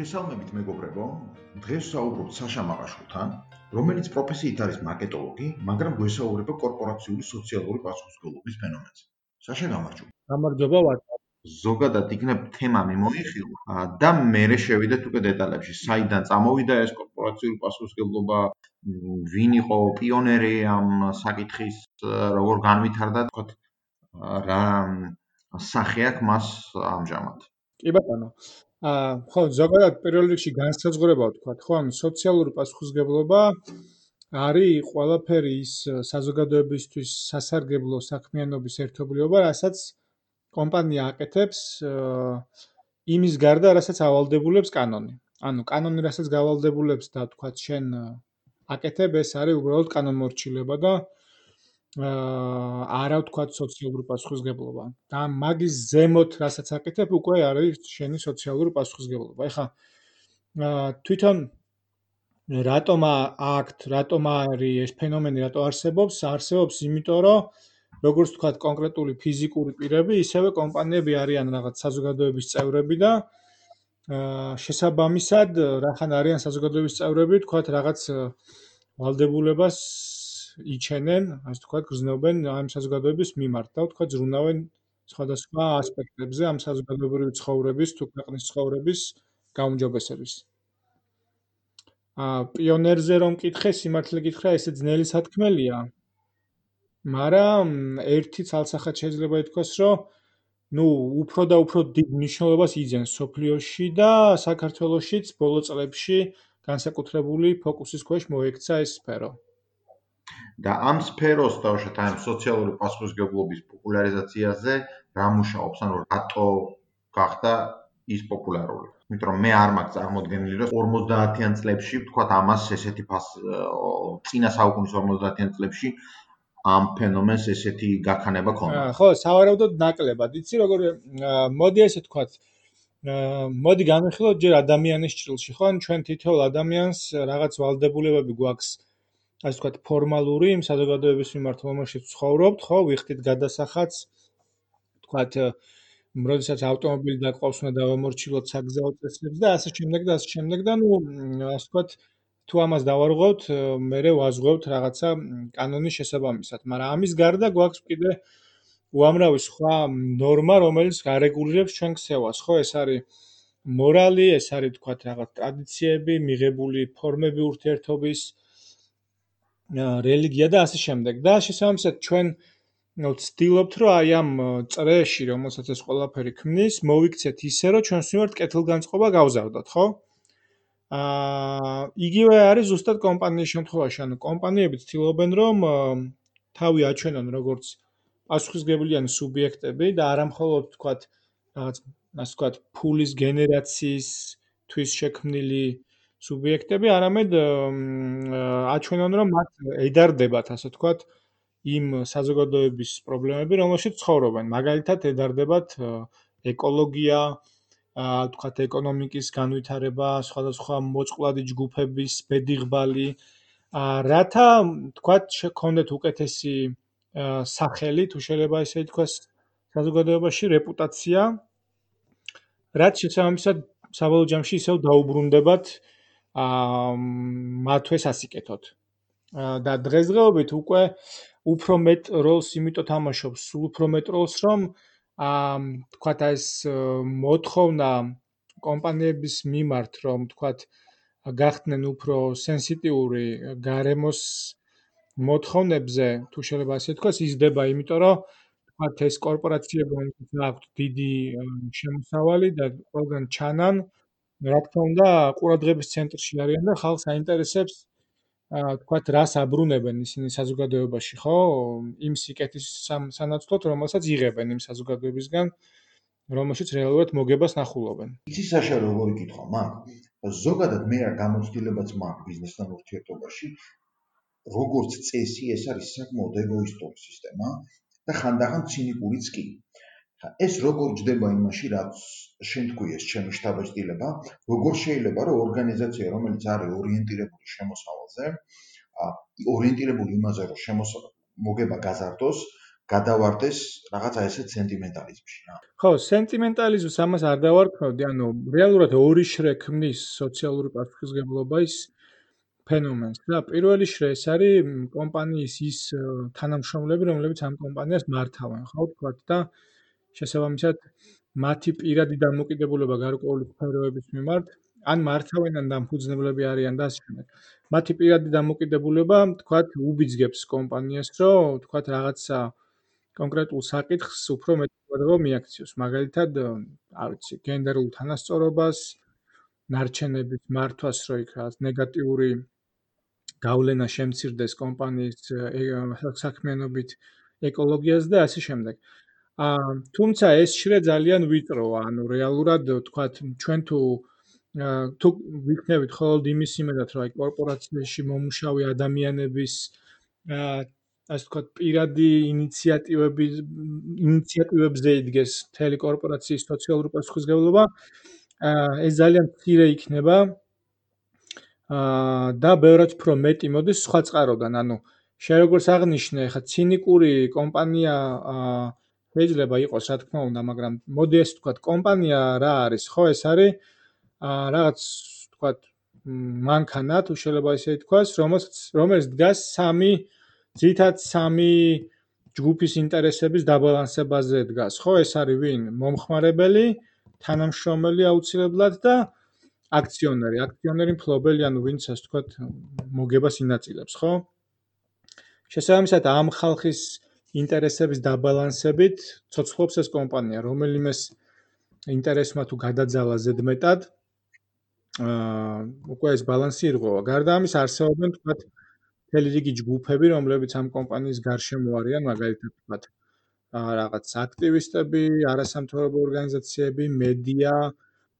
მოგესალმებით მეგობრებო. დღეს საუბრობთ საშა მაყაშვილთან, რომელიც პროფესიით არის მარკეტოლოგი, მაგრამ გვესაუბრება კორპორაციული სოციალური პასუხისმგებლობის ფენომენზე. საშა გამარჯობა. გამარჯობა ვარ. ზოგადად იქნებ თემა მიმოიხილო და მე შევიდეთ უკვე დეტალებში. საიდან წამოვიდა ეს კორპორაციული პასუხისმგებლობა, ვინ იყო პიონერი ამ საკითხის, როგორ განვითარდა, თქო რა სახე აქვს მას ამჟამად. კი ბატონო. აა ხო ზოგადად პირველ რიგში განსაზღვრება ვთქვა ხო ანუ სოციალური პასუხისგებლობა არის ყველაფერი ის საზოგადოებისთვის სასარგებლო საქმიანობის ერთობლიობა რასაც კომპანია აკეთებს იმის გარდა რასაც ავალდებულებს კანონი. ანუ კანონი რასაც გავალდებულებს და თქვა შენ აკეთებ ეს არის უბრალოდ კანონმორჩილება და აა არა ვთქვა სოციალური პასუხისგებლობა და მაგის ზემოთ რასაც აკეთებ უკვე არის შენი სოციალური პასუხისგებლობა. ეხლა აა თვითონ რატომ აქტ, რატომ არის ეს ფენომენი, რატო არსებობს? არსებობს იმიტომ, რომ როგორც ვთქვა კონკრეტული ფიზიკური პირები, ისევე კომპანიები არიან რაღაც საზოგადოების წევრები და აა შესაბამისად, რახან არიან საზოგადოების წევრები, ვთქვა რაღაც ვალდებულებას იჩენენ, ასე თქვა, გრძნობენ ამ საზოგადოების მიმართ და თქვა ზრუნავენ სხვადასხვა ასპექტებზე ამ საზოგადოებრივი ცხოვრების თუ ქვეყნის ცხოვრების გაუმჯობესების. ა პიონერზე რომ მკითხე, სიმართლე გითხრა, ესე ძნელი სათქმელია. მაგრამ ერთი ცალსახად შეიძლება ითქვას, რომ ну, უფრო და უფრო დიდ მნიშვნელობას იძენს სოფლიოში და საქართველოსშიც ბოლო წლებში განსაკუთრებული ფოკუსის ქვეშ მოექცა ეს სფერო. და ამ სფეროს თავშეთ აი სოციალური პასუხისგებლობის პოპულარიზაციაზე რა მუშაობს ანუ რატო გახდა ის პოპულარული? იმიტომ რომ მე არ მაქვს წარმოდგენილი რომ 50-იან წლებში ვთქვა ამას ესეთი წინა საუკუნის 50-იან წლებში ამ ფენომენს ესეთი გაქანება ქონდა. ხო სავარაუდოდ ნაკლებად. იცი როგორ მოდი ესე თქვა მოდი განვიხილოთ ჯერ ადამიანის ჭრილში ხო? ან ჩვენ თითოეულ ადამიანს რაღაც ვალდებულებები გვაქვს ასე ვთქვათ, ფორმალური იმ საზოგადოების მიმართ, რომელშიც ცხოვრობთ, ხო, ვიხდით გადასახადს, ვთქვათ, როდესაც ავტომობილი დაყავს, უნდა დავამორჩილოთ საგზაო წესებს და ასე შემდეგ და ასე შემდეგ და ნუ ასე ვთქვათ, თუ ამას დავარღვევთ, მე ვაზღვევთ რაღაცა კანონის შესაბამისად, მაგრამ ამის გარდა გვაქვს კიდე უამრავი სხვა ნორმა, რომელიც გარეგულირებს ჩვენ ქცევას, ხო, ეს არის მორალი, ეს არის თქვათ რაღაც ტრადიციები, მიღებული ფორმები ურთიერთობის, რელიგია და ასე შემდეგ. და შესაბამისად ჩვენ ვცდილობთ, რომ აი ამ წრეში, რომელსაც ეს ყველაფერი ქმნის, მოვიქცეთ ისე, რომ ჩვენს მიმართ კეთილგანწყობა გავზარდოთ, ხო? აა იგივე არის ზუსტად კომპანიის შემთხვევაში, ანუ კომპანიები ცდილობენ, რომ თავი აჩვენონ როგორც პასუხისგებლიანი სუბიექტები და არა მხოლოდ თქვათ რაღაც ასე ვთქვათ, ფულის გენერაციის თვის შექმნილი სუბიექტები, არამედ აჩვენონ, რომ მათ ედარდებათ, ასე ვთქვათ, იმ საზოგადოების პრობლემები, რომელშიც ცხოვრობენ. მაგალითად, ედარდებათ ეკოლოგია, აა ვთქვათ, ეკონომიკის განვითარება, სხვადასხვა მოწყვლადი ჯგუფების ბედიღბალი, აა რათა ვთქვათ, შექონდეთ უკეთესი სახელი, თუ შეიძლება ესე ითქვას, საზოგადოებაში რეპუტაცია. რაც შესაბამისად საბოლოო ჯამში ისევ დაუბრუნდებათ აა მათვეს ასიკეთოთ. და დღესდღეობით უკვე უფრო მეტ როლს იმიტომ თამაშობს, სულ უფრო მეტ როლს, რომ აა თქვათ ეს მოთხოვნა კომპანიების მიმართ, რომ თქვათ გახდნენ უფრო სენსიტიური გარემოს მოთხოვნებზე, თუ შეიძლება ასე თქვას, იზრდება, იმიტომ რომ თქვათ ეს კორპორაციები, რომელსაც აქვთ დიდი შემოსავალი და ყველგან ჩანან, რა თქმა უნდა, ყურადღების ცენტრში არიან და ხალხს აინტერესებს თქვათ რას აბრუნებენ ისინი საზოგადოებაში, ხო? იმ სიკეთის სანაცვლოდ, რომელსაც იღებენ იმ საზოგადოებისგან, რომელშიც რეალურად მოგებას ნახულობენ. იცი საშა როგორი კითხვა მაგ? ზოგადად მე რა გამოცდილებაც მაგ ბიზნესთან ურთიერთობაში, როგორც წესი, ეს არის საკმაოდ ეგოისტური სისტემა და ხანდახან ცინიკურიც კი. ეს როგორ ჯდება იმაში, რაც შენ თქვი ეს ჩემი შტაბაჭდილება, როგორ შეიძლება რომ ორგანიზაცია, რომელიც არის ორიენტირებული შემოსავალზე, ა ორიენტირებული იმაზე, რომ შემოსავალ მოგება გაზარდოს, გადავარდეს რაღაცა ესე სენტიმენტალიზმში რა. ხო, სენტიმენტალიზმს ამას არ დავარქმევდი, ანუ რეალურად ორი შრე ქმნის სოციალური პასუხისგებლობა ის ფენომენს და პირველი შრე ეს არის კომპანიის ის თანამშრომლები, რომლებიც ამ კომპანიას მართავენ, ხო, თქვა და შესაბამისად მათი პირადი დამოკიდებულება გარკვეული სფეროების მიმართ ან მართავენ ან დამფუძნებლები არიან და ასე შემდეგ. მათი პირადი დამოკიდებულება, თქვა, უბიძგებს კომპანიას, რომ თქვა რაღაცა კონკრეტულ საკითხს უფრო მეტი ყურადღება მიაქციოს. მაგალითად, არ ვიცი, გენდერულ თანასწორობას, ნარჩენების მართვას, რო იქ რაღაც ნეგატიური გავლენა შემცირდეს კომპანიის საქმიანობით ეკოლოგიას და ასე შემდეგ. აა თუმცა ეს შრე ძალიან ვიწროა, ანუ რეალურად თქვა ჩვენ თუ თუ ვიქნებით ხოლმე იმის იმედად, რომ აი კორპორაციაში მომუშავე ადამიანების აა ასე ვთქვათ, პირადი ინიციატივები ინიციატივებზე იდგეს მთელი კორპორაციის სოციალური პასუხისმგებლობა. აა ეს ძალიან მცირე იქნება. აა და ბევრად უფრო მეტი მოდის სხვა წყაროდან, ანუ შე როგორც აღნიშნე, ხა ცინიკური კომპანია აა შეიძლება იყოს, რა თქმა უნდა, მაგრამ მოდი ეს ვთქვათ, კომპანია რა არის, ხო, ეს არის აა რაღაც ვთქვათ, მანქანა თუ შეიძლება ისე ითქვას, რომელიც რომელიც დგას სამი ძირითადად სამი ჯგუფის ინტერესების დაბალანსებაზე დგას, ხო? ეს არის ვინ? მომხმარებელი, თანამშრომელი აუცილებლად და აქციონერი. აქციონერი მფლობელი, ანუ ვინც ასე ვთქვათ, მოგებას ინაწილებს, ხო? შესაბამისად, ამ ხალხის ინტერესების დაბალანსებით ცოცხლობს ეს კომპანია, რომელიმეს ინტერესმა თუ გადაძალა ზედმეტად, აა უკვე ეს ბალანსი ირღვევა. გარდა ამის არსებობენ თქვათ მთელი რიგი ჯგუფები, რომლებიც ამ კომპანიის გარშემო არიან, მაგალითად ვთქვათ, აა რაღაც აქტივისტები, არასამთავრობო ორგანიზაციები, მედია,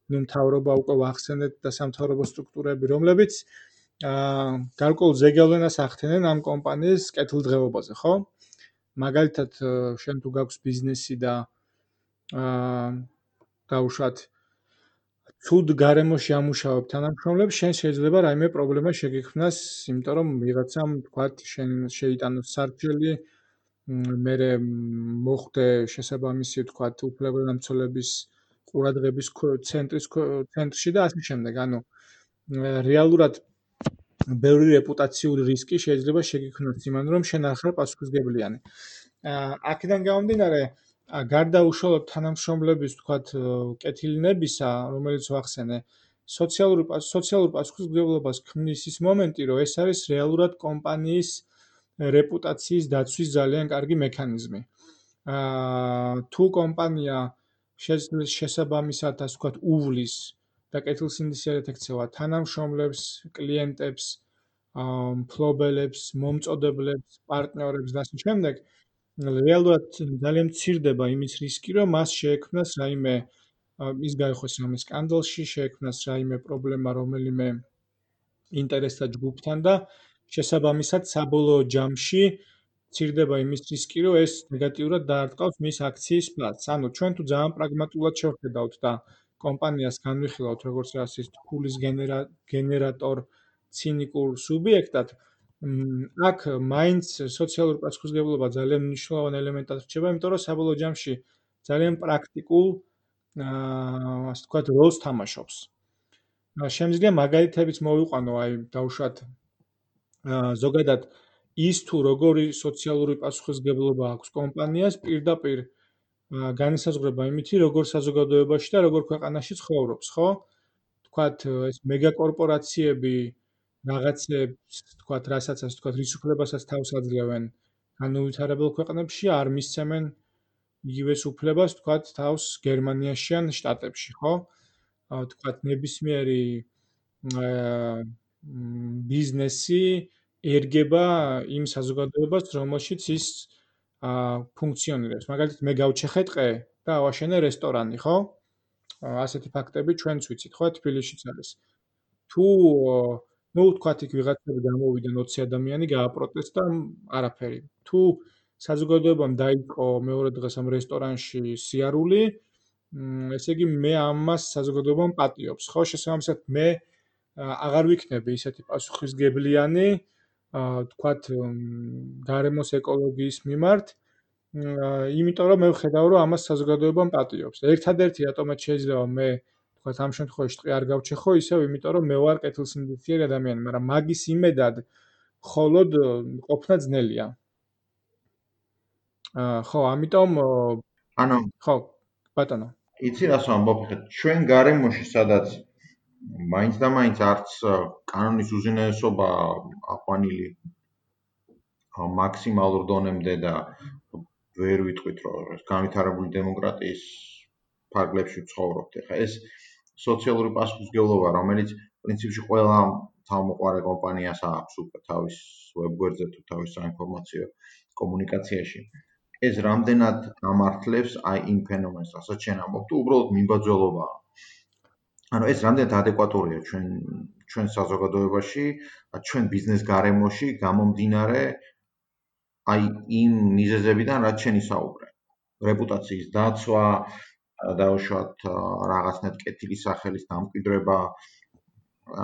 ну მთავრობა უკვე ვახსენეთ და სამთავრობო სტრუქტურები, რომლებიც აა გარკვეულ ზეგავლენას ახდენენ ამ კომპანიის კეთილდღეობაზე, ხო? მაგალითად, შენ თუ გაქვს ბიზნესი და აა დაუშვათ ცუდ გარემოში ამუშავებ თანამშრომლებს, შენ შეიძლება რაიმე პრობლემა შეგიქმნას, იმიტომ რომ ვიღაცამ თქვათ შენ შეიტანოს სარჩელი, მე მოხდე შესაბამისი თქვათ უფლებამოსილების ყურადღების ცენტრის ცენტრში და ასე შემდეგ. ანუ რეალურად ბევრი რეპუტაციული რისკი შეიძლება შეგიქმნას იმან რომ შენ არ ხარ პასუხისგებლიანი. აა აქედან გამომდინარე, გარდა უშუალოდ თანამშრომლების თქვათ კეთილნებისა, რომელიც ვახსენე, სოციალური სოციალური პასუხისმგებლობას ქმნის ის მომენტი, რომ ეს არის რეალურად კომპანიის რეპუტაციის დაცვის ძალიან კარგი მექანიზმი. აა თუ კომპანია შესაბამისად, ასე ვთქვათ, უვლის და კეთილსინდისიერად ექცევა თანამშრომლებს, კლიენტებს, მფლობელებს, მომწოდებლებს, პარტნიორებს და ასე შემდეგ, რეალურად ძალიან მცირდება იმის რისკი, რომ მას შეექმნას რაიმე ის გაიხოს რამე სკანდალში, შეექმნას რაიმე პრობლემა რომელიმე ინტერესთა ჯგუფთან და შესაბამისად საბოლოო ჯამში ცირდება იმის რისკი, რომ ეს ნეგატიურად დაარტყავს მის აქციის ფლატს. ანუ ჩვენ თუ ძალიან პრაგმატულად შევხედავთ და კომპანიას განვიხილავთ როგორც რასის ფულის გენერატორ ცინიკურ სუბიექტად, აქ მაინც სოციალური პასუხისმგებლობა ძალიან მნიშვნელოვანი ელემენტად რჩება, იმიტომ რომ საბოლოო ჯამში ძალიან პრაქტიკულ აა ასე ვთქვათ, როლს თამაშობს. შემიძლია მაგალითებიც მოვიყვანო, აი დავუშვათ აა ზოგადად ის თუ როგორი სოციალური პასუხისმგებლობა აქვს კომპანიას პირდაპირ განისაზღვრება იმითი, როგორ საზოგადოებაში და როგორ ქვეყანაში ცხოვრობს, ხო? თქვათ ეს მეგაკორპორაციები რაღაცებს თქვათ, რასაც ასე თქვათ, რის უფლებასაც თავს აძლევენ განუვითარებელ ქვეყნებში, არ მისცემენ იგივეს უფლებას თქვათ თავს გერმანიაში ან შტატებში, ხო? თქვათ, ნებისმიერი ბიზნესი ერგება იმ საზოგადოებას, რომელშიც ის აა ფუნქციონირებს. მაგალითად, მე გავჩეხე ტყე და ავაშენე რესტორანი, ხო? ასეთი ფაქტები ჩვენც ვიცით, ხო, თბილისშიც არის. თუ ну, თქვათ იქ ვიღაცები გამოვიდნენ 20 ადამიანი გააპროტესტა, არაფერი. თუ საზოგადოებამ დაიწყო მეორე დღეს ამ რესტორანში სიარული, ესე იგი მე ამას საზოგადოებამ პატიობს, ხო? შესაბამისად მე აღარ ვიქნები ისეთი პასუხისგებლიანი, თქვათ გარემოს ეკოლოგიის მიმართ, იმიტომ რომ მე ვხედავ რომ ამას საზოგადოებამ პატიობს. ერთადერთი რატომაც შეიძლება მე თქვა ამ შემთხვევაში ტყი არ გავჩეხო, ისევ იმიტომ რომ მე ვარ კეთილსინდისფერი ადამიანი, მაგრამ მაგის იმედად холод ყოფნა ძნელია. აა ხო, ამიტომ ანუ ხო, ბატონო. იცი რას ვამბობ ხეთ, ჩვენ გარემოში სადაც მაინც და მაინც არც კანონის უზენაესობა აყვანილი მაქსიმალურ დონემდე და ვერ ვიტყვით რომ ეს განვითარებული დემოკრატიის ფარგლებში ცხოვრობთ. ეხლა ეს სოციალური პასუხისგებლობა, რომელიც პრინციპში ყველა თავმოყარე კომპანიას აქვს უკვე თავის ვებგვერდზე თუ თავის საინფორმაციო კომუნიკაციაში. ეს რამდენად ამართლებს აი იმ ფენომენს, რასაც ჩვენ ამბობთ, თუ უბრალოდ მიმბაძველობაა. ანუ ეს რამდენად ადეკვატურია ჩვენ ჩვენ საზოგადოებაში, ჩვენ ბიზნეს გარემოში გამომდინარე აი იმ მიზეზებიდან, რაც შენ ისაუბრე. რეპუტაციის დაცვა, დაუშვათ რაღაცნაირ კეთილი სახელის დამკვიდრება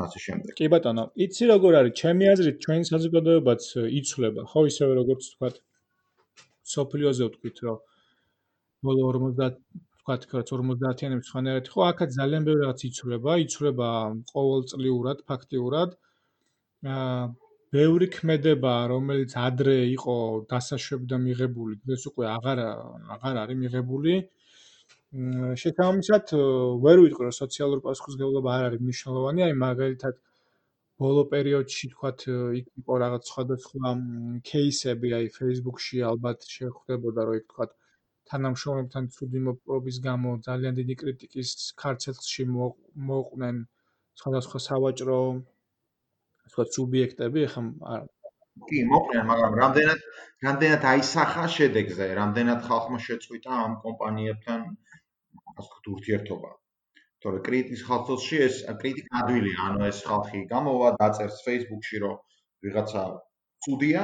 ასე შემდეგ. კი ბატონო, იცი როგორ არის? ჩემი აზრით, ჩვენ საზოგადოებაც იცვლება, ხო, ისევე როგორც თქვა სოფლიოზე ვთქვით, რომ ბოლო 50 ვთქვათ, რაც 50-იანი მცხოვრები ხო, აქაც ძალიან ბევრი რაღაც იცვლება, იცვლება ყოველწლიურად, ფაქტიურად. აა ბევრი ქმედება, რომელიც ადრე იყო დასაშვებდა მიღებული, დღეს უკვე აღარ აღარ არის მიღებული. შეთამამისად ვერ ვიტყვი, რომ სოციალური პასუხისმგებლობა არ არის მნიშვნელოვანი, აი მაგალითად ბოლო პერიოდში თქვათ იქ იყო რაღაც სხვადასხვა кейსები, აი Facebook-ში ალბათ შეხვდებოდა, რომ იქ თქვათ თანამშრომლებთან ცუდი მოპყრობის გამო ძალიან დიდი კრიტიკის ქარცეთში მოყვნენ. სხვადასხვა სავაჭრო სხვა სუბიექტები ახლა კი მოყვნენ მაგრამ რამდენად რამდენად აისახა შედეგზე? რამდენად ხალხმა შეწყვიტა ამ კომპანიებთან ასე ურთიერთობა? თორე კრიტიკის ხალხოსში ეს კრიტიკა ადვილია ანუ ეს ხალხი გამოვა დაწერს Facebook-ში რომ ვიღაცა ცუდია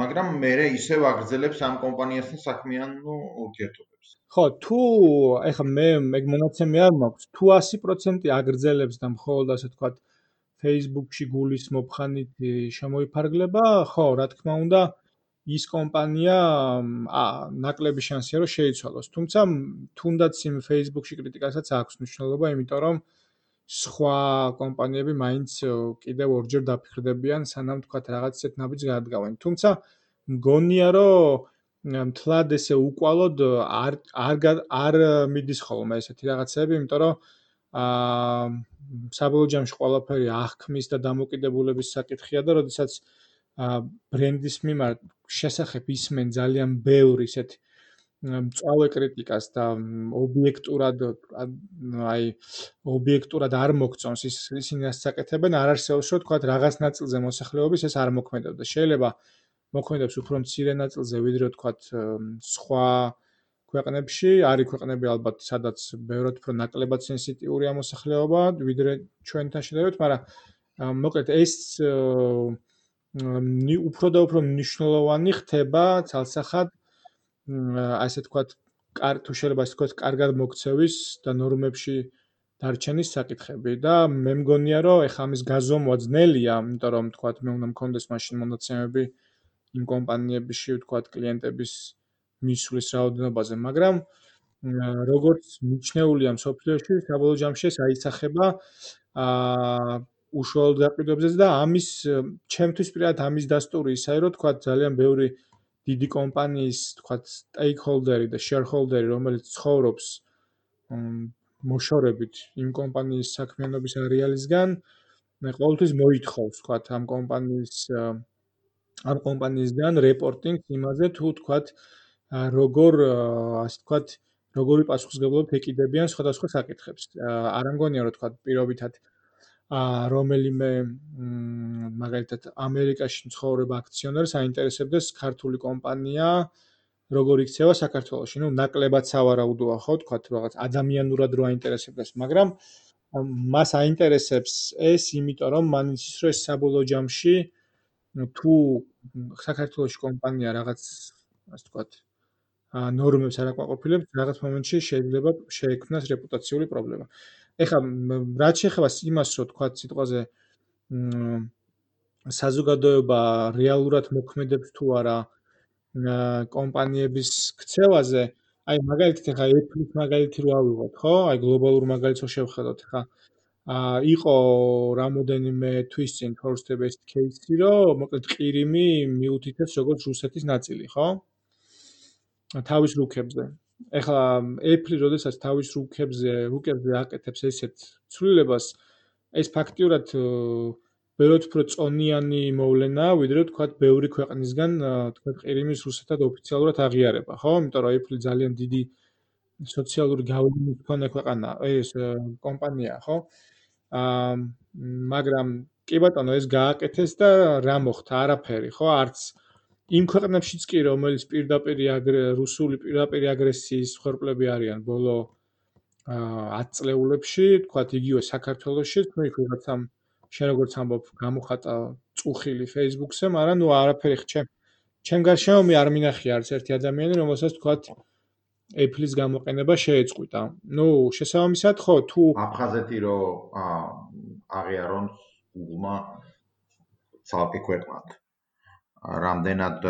მაგრამ მე ისევ აგრძელებს ამ კომპანიასთან საქმიან ურთიერთობებს ხო თუ ეხლა მე მე მონაცემი არ მაქვს თუ 100% აგრძელებს და მხოლოდ ასე ვთქვათ Facebook-ში გულის მოფხანით შემოიფარგლება, ხო, რა თქმა უნდა, ის კომპანია ნაკლები შანსია რომ შეიცვალოს. თუმცა თუნდაც იმ Facebook-ში კრიტიკასაც აქვს მნიშვნელობა, იმიტომ რომ სხვა კომპანიები მაინც კიდევ ორჯერ დაფიქრდებიან, სანამ თქვა რაღაც ისეთ ნაბიჯს გადადგავენ. თუმცა მგონია რომ თლად ესე უკვალოდ არ არ არ მიდის ხოლმე ესეთი რაღაცები, იმიტომ რომ აა საბოლოო ჯამში ყველაფერი აღქმის და დამოკიდებულების საკითხია და როდესაც ბრენდის მიმართ შესახებ ისმენ ძალიან ბევრი ისეთ მწავე კრიტიკას და ობიექტურად აი ობიექტურად არ მოგწონს ის ისინი რაც საკეთებენ არ არსებობს რომ თქვა რაღაც ნაწილზე მოსახლეობის ეს არ მოქმედებს შეიძლება მოქმედებს უფრო მცირე ნაწილზე ვიდრე თქვა სხვა ქვეყნებში, არის ქვეყნები ალბათ, სადაც ბევრად უფრო ნაკლებად სენსიტიური ამოსახლეობა, ვიდრე ჩვენთან შედარებით, მაგრამ მოკლედ ეს უფრო და უფრო მნიშვნელოვანი ხდება ცალსახად ასე თქვათ, კარ თუ შეიძლება ასე თქვათ, კარგად მოქცევის და ნორმებში დარჩენის საკითხები. და მე მგონია, რომ ეხა ამის გაზომვა ძნელია, იმიტომ რომ თქვათ, მე უნდა მქონდეს მაშინ მონაცემები იმ კომპანიებში, თქვათ, კლიენტების მისვლის რაოდენობაზე, მაგრამ როგორც მიჩნეულია მსოფლიოში, საბოლოო ჯამში ეს აიცახება აა უშუალოდ გაყიდვებზე და ამის ჩემთვის პირადად ამის დასტური ისაა, რომ თქვა ძალიან ბევრი დიდი კომპანიის, თქვა stakeholder-ი და shareholder-ი, რომელიც ცხოვრობს მოშორებით იმ კომპანიის საქმიანობის არეალისგან, ყოველთვის მოითხოვს, თქვა ამ კომპანიის ამ კომპანიისგან რეპორტინგს იმაზე, თუ თქვა როგორ ასე ვთქვათ, როგორი პასუხისგებლობით ეკიდებიან სხვადასხვა საკითხებს. არ ამგონია რომ თქვათ პირობითად რომელიმე მაგალითად ამერიკაში მცხოვრებ აქციონერს აინტერესებდეს ქართული კომპანია როგორ იქცევა საქართველოში. ნუ ნაკლებად სავარაუდოა ხო თქვათ რაღაც ადამიანურად რო აინტერესებდეს, მაგრამ მას აინტერესებს ეს იმიტომ რომ მან იცის რომ ეს საბოლოო ჯამში თუ საქართველოში კომპანია რაღაც ასე ვთქვათ ნორმებს არ აკმაყოფილებს, რაღაც მომენტში შეიძლება შეექმნას რეპუტაციული პრობლემა. ეხლა რაც შეეხება იმას, რომ თქვა სიტყვაზე საზოგადოება რეალურად მოქმედებს თუ არა კომპანიების ქცევაზე, აი მაგალითად ახლა Apple-ის მაგალითი რო ავიღოთ, ხო? აი გლობალურ მაგალითს რო შევხედოთ, ახლა აა იყო რამოდენიმე თვის წინ first best case-ი, რომ მოკლედ ყირიმი მიუთითებს როგორც რუსეთის ნაწილი, ხო? თავის რუკებზე. ეხლა Apple-ი როდესაც თავის რუკებზე, რუკებზე აკეთებს ესეთ ცვლილებას, ეს ფაქტიურად ბევრად უფრო წონიანი მოვლენაა, ვიდრე თქვა ბევრი ქვეყნისგან თქვა ყირიმის რუსეთად ოფიციალურად აღიარება, ხო? იმიტომ რომ Apple ძალიან დიდი სოციალური გავლენის მქონე ქვეყანაა, ეს კომპანია, ხო? აა მაგრამ კი ბატონო, ეს გააკეთეს და რა მოხდა? არაფერი, ხო? არც იმ ქვეყნებშიც კი, რომელიც პირდაპირ რუსული პირდაპირ აგრესიის ხერხლები არიან ბოლო აა 10 წლეულებში, თქვა იგივე საქართველოსში, თქვი ვიღაცამ შენ როგორც ამბობ, გამოხატა წუხილი Facebook-ზე, მაგრამ ნუ არაფერი ხ ჩემ გარშემო მე არ მინახია არც ერთი ადამიანი, რომელსაც თქვა Apple-ის გამოყენება შეეწყვიტა. ნუ შესაბამისად ხო, თუ აფხაზეთი რო აღიარონ Google-მა ცალკე ქვეყნად. რამდენად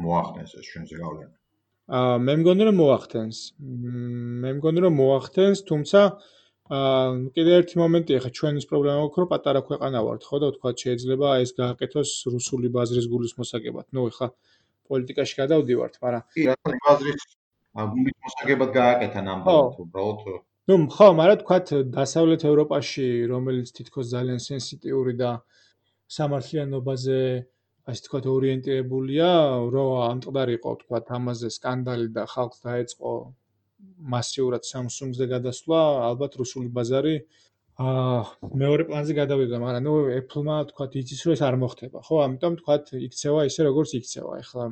მოახდენს ეს ჩვენზე გავლენა? აა მე მგონი რომ მოახდენს. მე მგონი რომ მოახდენს, თუმცა აა კიდე ერთი მომენტი ახლა ჩვენის პრობლემა აქვს რომ პატარა ქვეყანა ვართ ხო და თქვა შეიძლება ეს გააკეთოს რუსული ბაზრის გულის მოსაგებად. ნუ ახლა პოლიტიკაში გადავდივართ, მაგრამ კი რა ბაზრის გულის მოსაგებად გააკეთა ნამდვილად უბრალოდ ნუ ხო, მაგრამ თქვა დასავლეთ ევროპაში რომელიც თითქოს ძალიან სენსიტიური და სამართლიანობაზე ასე თქვა ორიენტირებულია, რომ ამტყდარიყო თქვა ამაზე სკანდალი და ხალხს დაეწყო მასიურად Samsung-ზე გადასვლა, ალბათ რუსული ბაზარი აა მეორე პლანზე გადავიდა, მაგრამ ნუ Apple-მა თქვა იცის რომ ეს არ მოხდება, ხო? ამიტომ თქვა იქცევა ისე როგორც იქცევა. ეხლა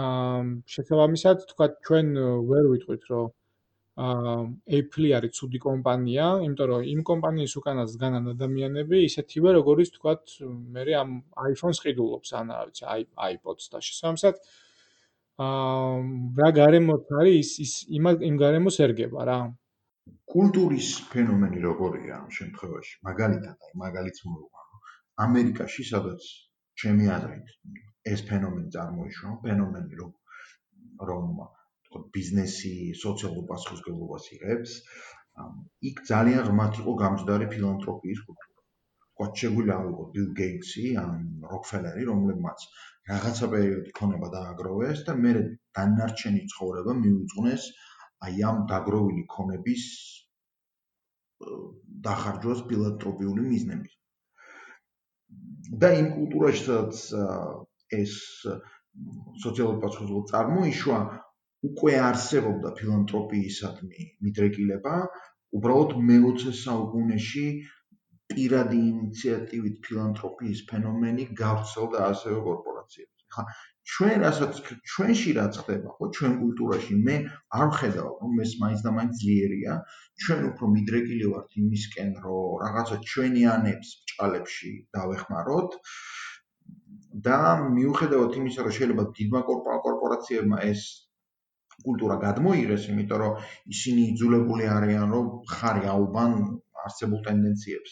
აა შესაბამისად თქვა ჩვენ ვერ ვიტყვით რომ Apple არის ცუდი კომპანია, იმიტომ რომ იმ კომპანიის უკანაც დგანან ადამიანები ისეთივე როგორც თქვა მე ამ iPhone-ს ყიდულობს, ან რა ვიცი, iPod-ს და შესაბამისად აა რა გარემოთ არის ის იმ იმ გარემოს ერგება რა. კულტურის ფენომენი როგორია ამ შემთხვევაში? მაგალითად, აი მაგალითს მოვუყარო. ამერიკაში სადაც ჩემი აზრით ეს ფენომენი წარმოიშვა, ფენომენი რომ რომ თქო ბიზნესი სოციალურ პასუხისმგებლობას იღებს, იქ ძალიან ღმათ იყო გამჯდარი ფილანთროპიის კულტურა. თქვა შეგვიძლია ბილ გეიტსი ან როკფელერი, რომლებმაც რაღაცა პერიოდი ქონება დააგროვეს და მე დანარჩენი ცხოვრება მიუძღვნეს აი ამ დაგროვილი ქონების დახარჯვას ფილანთროპიული მიზნებით. და იმ კულტურაში სადაც ეს სოციალური პასუხისმგებლობა წარმოიშვა, უკვე არსებობდა ფილანთროპიისადმი მიდრეკილება, უბრალოდ მე-20 საუკუნეში პირადი ინიციატივით ფილანთროპიის ფენომენი გავრცელდა ასევე კორპორაციებში. ხა ჩვენ რასაც ჩვენში რაც ხდება, ხო, ჩვენ კულტურაში მე არ ვხედავ, რომ ეს მაინც და მაინც ძლიერია. ჩვენ უფრო მიდრეკილი ვართ იმისკენ, რომ რაღაცა ჩვენიანებს ბჭალებში დავეხმაროთ. და მიუხედავად იმისა, რომ შეიძლება დიდმა კორპორაციებმა ეს კულტურა გადმოიღეს, იმიტომ რომ ისინი იძულებული არიან, რომ ხარი აუბან არსებულ ტენდენციებს.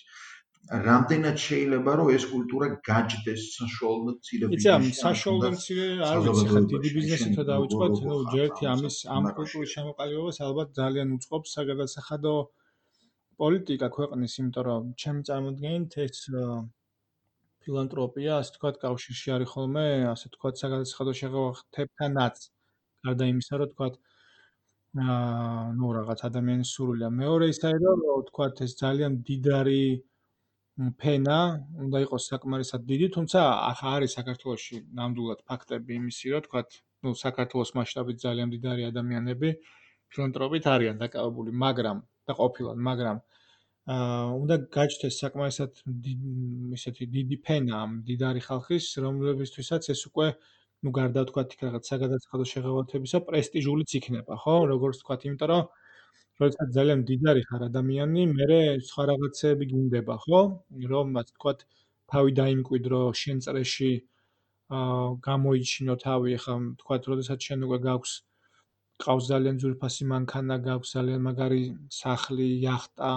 რამდენად შეიძლება რომ ეს კულტურა გაჯდეს საშუალო მცირე ბიზნესში? იცი საშუალო მცირე არ ვიცი ხა დიდი ბიზნესი თუ დავიწყოთ, ნუ ჯერთი ამის ამ კულტურის შემოყალიბებას ალბათ ძალიან უწყობს საგადასახადო პოლიტიკა ქვეყნის, იმიტომ რომ ჩემ წარმოდგენით ეს ფილანთროპია, ასე თქვა, კავშირში არის ხოლმე, ასე თქვა, საგადასახადო შეღავათებთანაც. გარდა იმისა, რომ თქვა აა ნუ რაღაც ადამიანის სურვილია. მეორე ისაა, რომ თქვა ეს ძალიან დიდარი ფენა უნდა იყოს საკმარისად დიდი, თუმცა ახლა არის საქართველოსში ნამდვილად ფაქტები იმისი, რომ თქვა, ნუ საქართველოს მასშტაბით ძალიან დიდარი ადამიანები ფილანტროპით არიან დაკავებული, მაგრამ და ყოფილან, მაგრამ აა უნდა გაჩნდეს საკმარისად ისეთი დიდი ფენა ამ დიდარი ხალხის, რომლებისთვისაც ეს უკვე ნუ გარდა თქვა იქ რაღაც საგადასახადო შეღავათებისა პრესტიჟულიც იქნება, ხო? როგორც თქვა, იმიტომ რომ როდესაც ძალიან დიდარი ხარ ადამიანი, მე სხვა რაღაცები გინდება, ხო? რომ ასე ვთქვათ, თავი დაიმკვიდრო შენ წრეში აა გამოიჩინო თავი, ხა ვთქვათ, როდესაც შენ უკვე გაქვს ყავს ძალიან ძვირფასი მანქანა, გაქვს ძალიან მაგარი სახლი, яхта,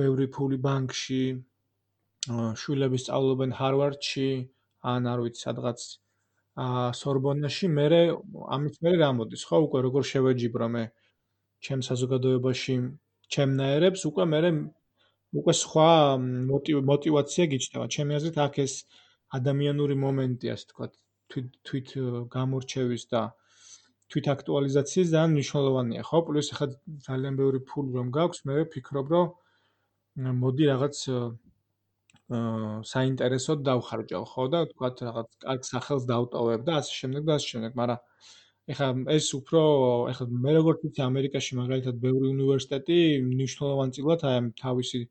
ბევრი ფული ბანკში, შვილები სწავლობენ ჰარვარდში, ან არ ვიცი, სადღაც აა სორბონაში მერე ამის მერე რა მოდის ხო უკვე როგორ შევეჯიბრო მე ჩემ საზოგადოებაში ჩემნაირებს უკვე მერე უკვე სხვა мотиваცია გიჩნდება ჩემი აზრით აქ ეს ადამიანური მომენტი ასე თქვა თვით თვით გამორჩევის და თვით აქტუალიზაციის ძალიან მნიშვნელოვანია ხო? პლუს ახლა ძალიან ბევრი ფული რომ გაქვს მე ვფიქრობ რომ მოდი რაღაც საინტერესოდ დავხარჯავ, ხო და თქვა რაღაც კარგ სახელს დავტოვებ და ასე შემდეგ და ასე შემდეგ, მაგრამ ეხლა ეს უფრო ეხლა მე როგორც ვიცი ამერიკაში მაგალითად ბევრი უნივერსიტეტი მნიშვნელოვანწილად აი ამ თავისი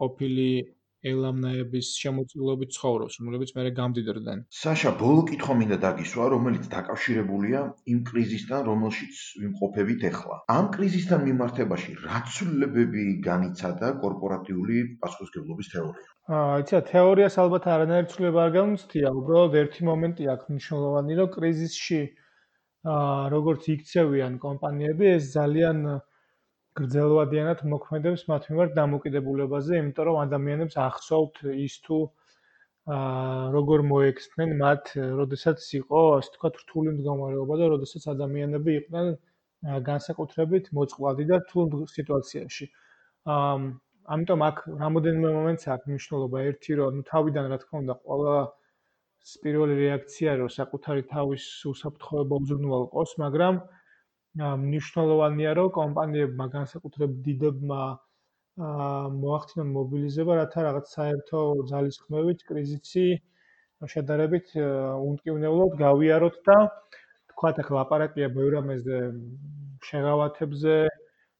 ყოფილი ელამნაების შემოწირულობით ცხოვრობს, რომლებიც მე გამდიდრდნენ. საშა, ბოლო კითხვა მინდა დაგისვა, რომელიც დაკავშირებულია იმ კრიზისთან, რომელშიც ვიმყოფებით ახლა. ამ კრიზისთან მიმართებაში რა ცვლილებები განიცადა კორპორატიული პასუხისგებლობის თეორია? აა, იცი, თეორიას ალბათ არანაირი ცვლილება არ გამოსწია, უბრალოდ ერთი მომენტი აქვს მნიშვნელოვანი, რომ კრიზისში აა როგორც იქცევიან კომპანიები, ეს ძალიან გრძელვადიანად მოქმედებს მათ მიმართ დამოკიდებულებაზე, იმიტომ რომ ადამიანებს ახსოვთ ის თუ აა როგორ მოექცნენ მათ, როდესაც იყო, ასე ვთქვათ, რთული მდგომარეობა და როდესაც ადამიანები იყვნენ განსაკუთრებით მოწყვლადი და რთულ სიტუაციაში. აა ამიტომ აქ რამოდენიმე მომენტს აქვს მნიშვნელობა. ერთი რომ თავიდან რა თქმა უნდა ყველა პირველი რეაქცია რომ საკუთარი თავის უსაფრთხოება უზრუნველყოს, მაგრამ მნიშვნელოვანია რომ კომპანიებმა განსაკუთრებით დიდებმა მოახდინონ მობილიზება, რათა რაღაც საერთო ძალისხმევით კრიზისი შედარებით უნტკივნეულად გავიაროთ და თქვათ ახლა ლაპარაკია ბევრ ამაზე შეღავათებზე,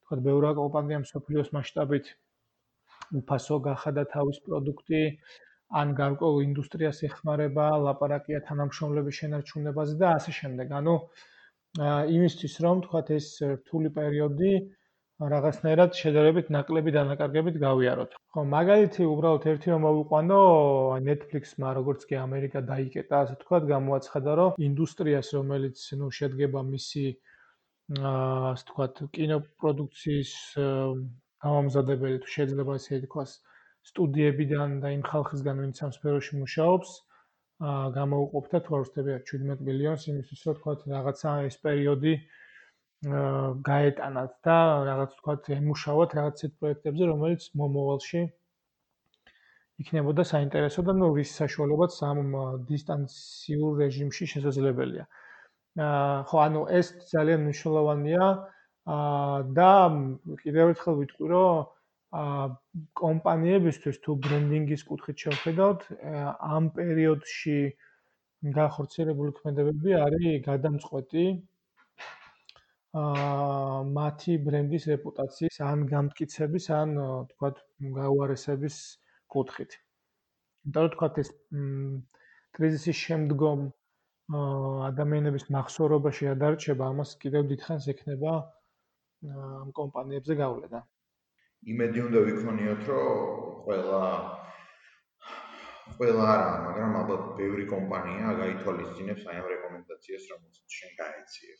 თქვათ ბევრ კომპანიამ სოფლიოს მასშტაბით უფასო გახადა თავის პროდუქტი, ან გარკვეულ ინდუსტრიას ეხმარება, ლაპარაკია თანამშრომლების შენარჩუნებაზე და ასე შემდეგ. ანუ იმისთვის რომ თქვათ ეს რთული პერიოდი რაღაცნაირად შედარებით ნაკლები დანაკარგებით გავიაროთ. ხო, მაგალითი უბრალოდ ერთი რომ მოვიყვანო, Netflix-მა როგორც კი ამერიკა დაიკეტა, ასე თქვათ, გამოაცხადა, რომ ინდუსტრიას, რომელიც ნუ შედგება მისი აა ასე თქვათ, კინოპროდუქციის გამომზადებელი თუ შეიძლება ესე ითქვას, სტუდიებიდან და იმ ხალხისგან, ვინც ამ სფეროში მუშაობს, აა გამოუყოფდა თუ არ ვსწრებია 17 მილიონს იმისთვის, რომ თქვა რაღაცა ეს პერიოდი გაეტანათ და რაღაც თქვა ემუშაოთ რაღაც ისეთ პროექტებზე, რომელიც მომავალში იქნებოდა საინტერესო და ნუ რის საშუალებაც ამ დისტანციურ რეჟიმში შესაძლებელია. აა ხო, ანუ ეს ძალიან მნიშვნელოვანია აა და კიდევ ერთხელ ვიტყვი, რომ კომპანიებისთვის თუ ბრენდინგის კუთხით შევხედავთ, ამ პერიოდში გახორციელებული ქმედებები არის გადამწყვეტი ა მათი ბრენდის რეპუტაციის ან გამტკიცების ან თქვათ გაუარესების კუთხით. იმიტომ რომ თქვათ ეს კრიზისის შემდგომ ადამიანების მახსოვრობაში ადარჩება, ამას კიდევ დიდხანს ექნება ამ კომპანიებზე გავლენა. იმედი უნდა ვიქონიოთ, რომ ყველა ყველა არა, მაგრამ ალბათ ბევრი კომპანია გაითვალისწინებს აი ამ რეკომენდაციას, რომელსაც შენ გაეციე.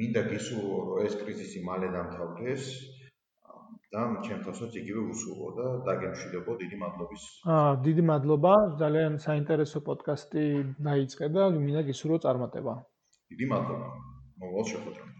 მინდა გისურვო, რომ ეს კრიზისი მალე დამთავრდეს და ჩემთვისაც იგივე უსურვო და დაგემშვიდობო დიდი მადლობის. აა დიდი მადლობა, ძალიან საინტერესო პოდკასტი დაიწყე და მინდა გისურვო წარმატება. დიდი მადლობა. მოგვალ შეხვედრამდე.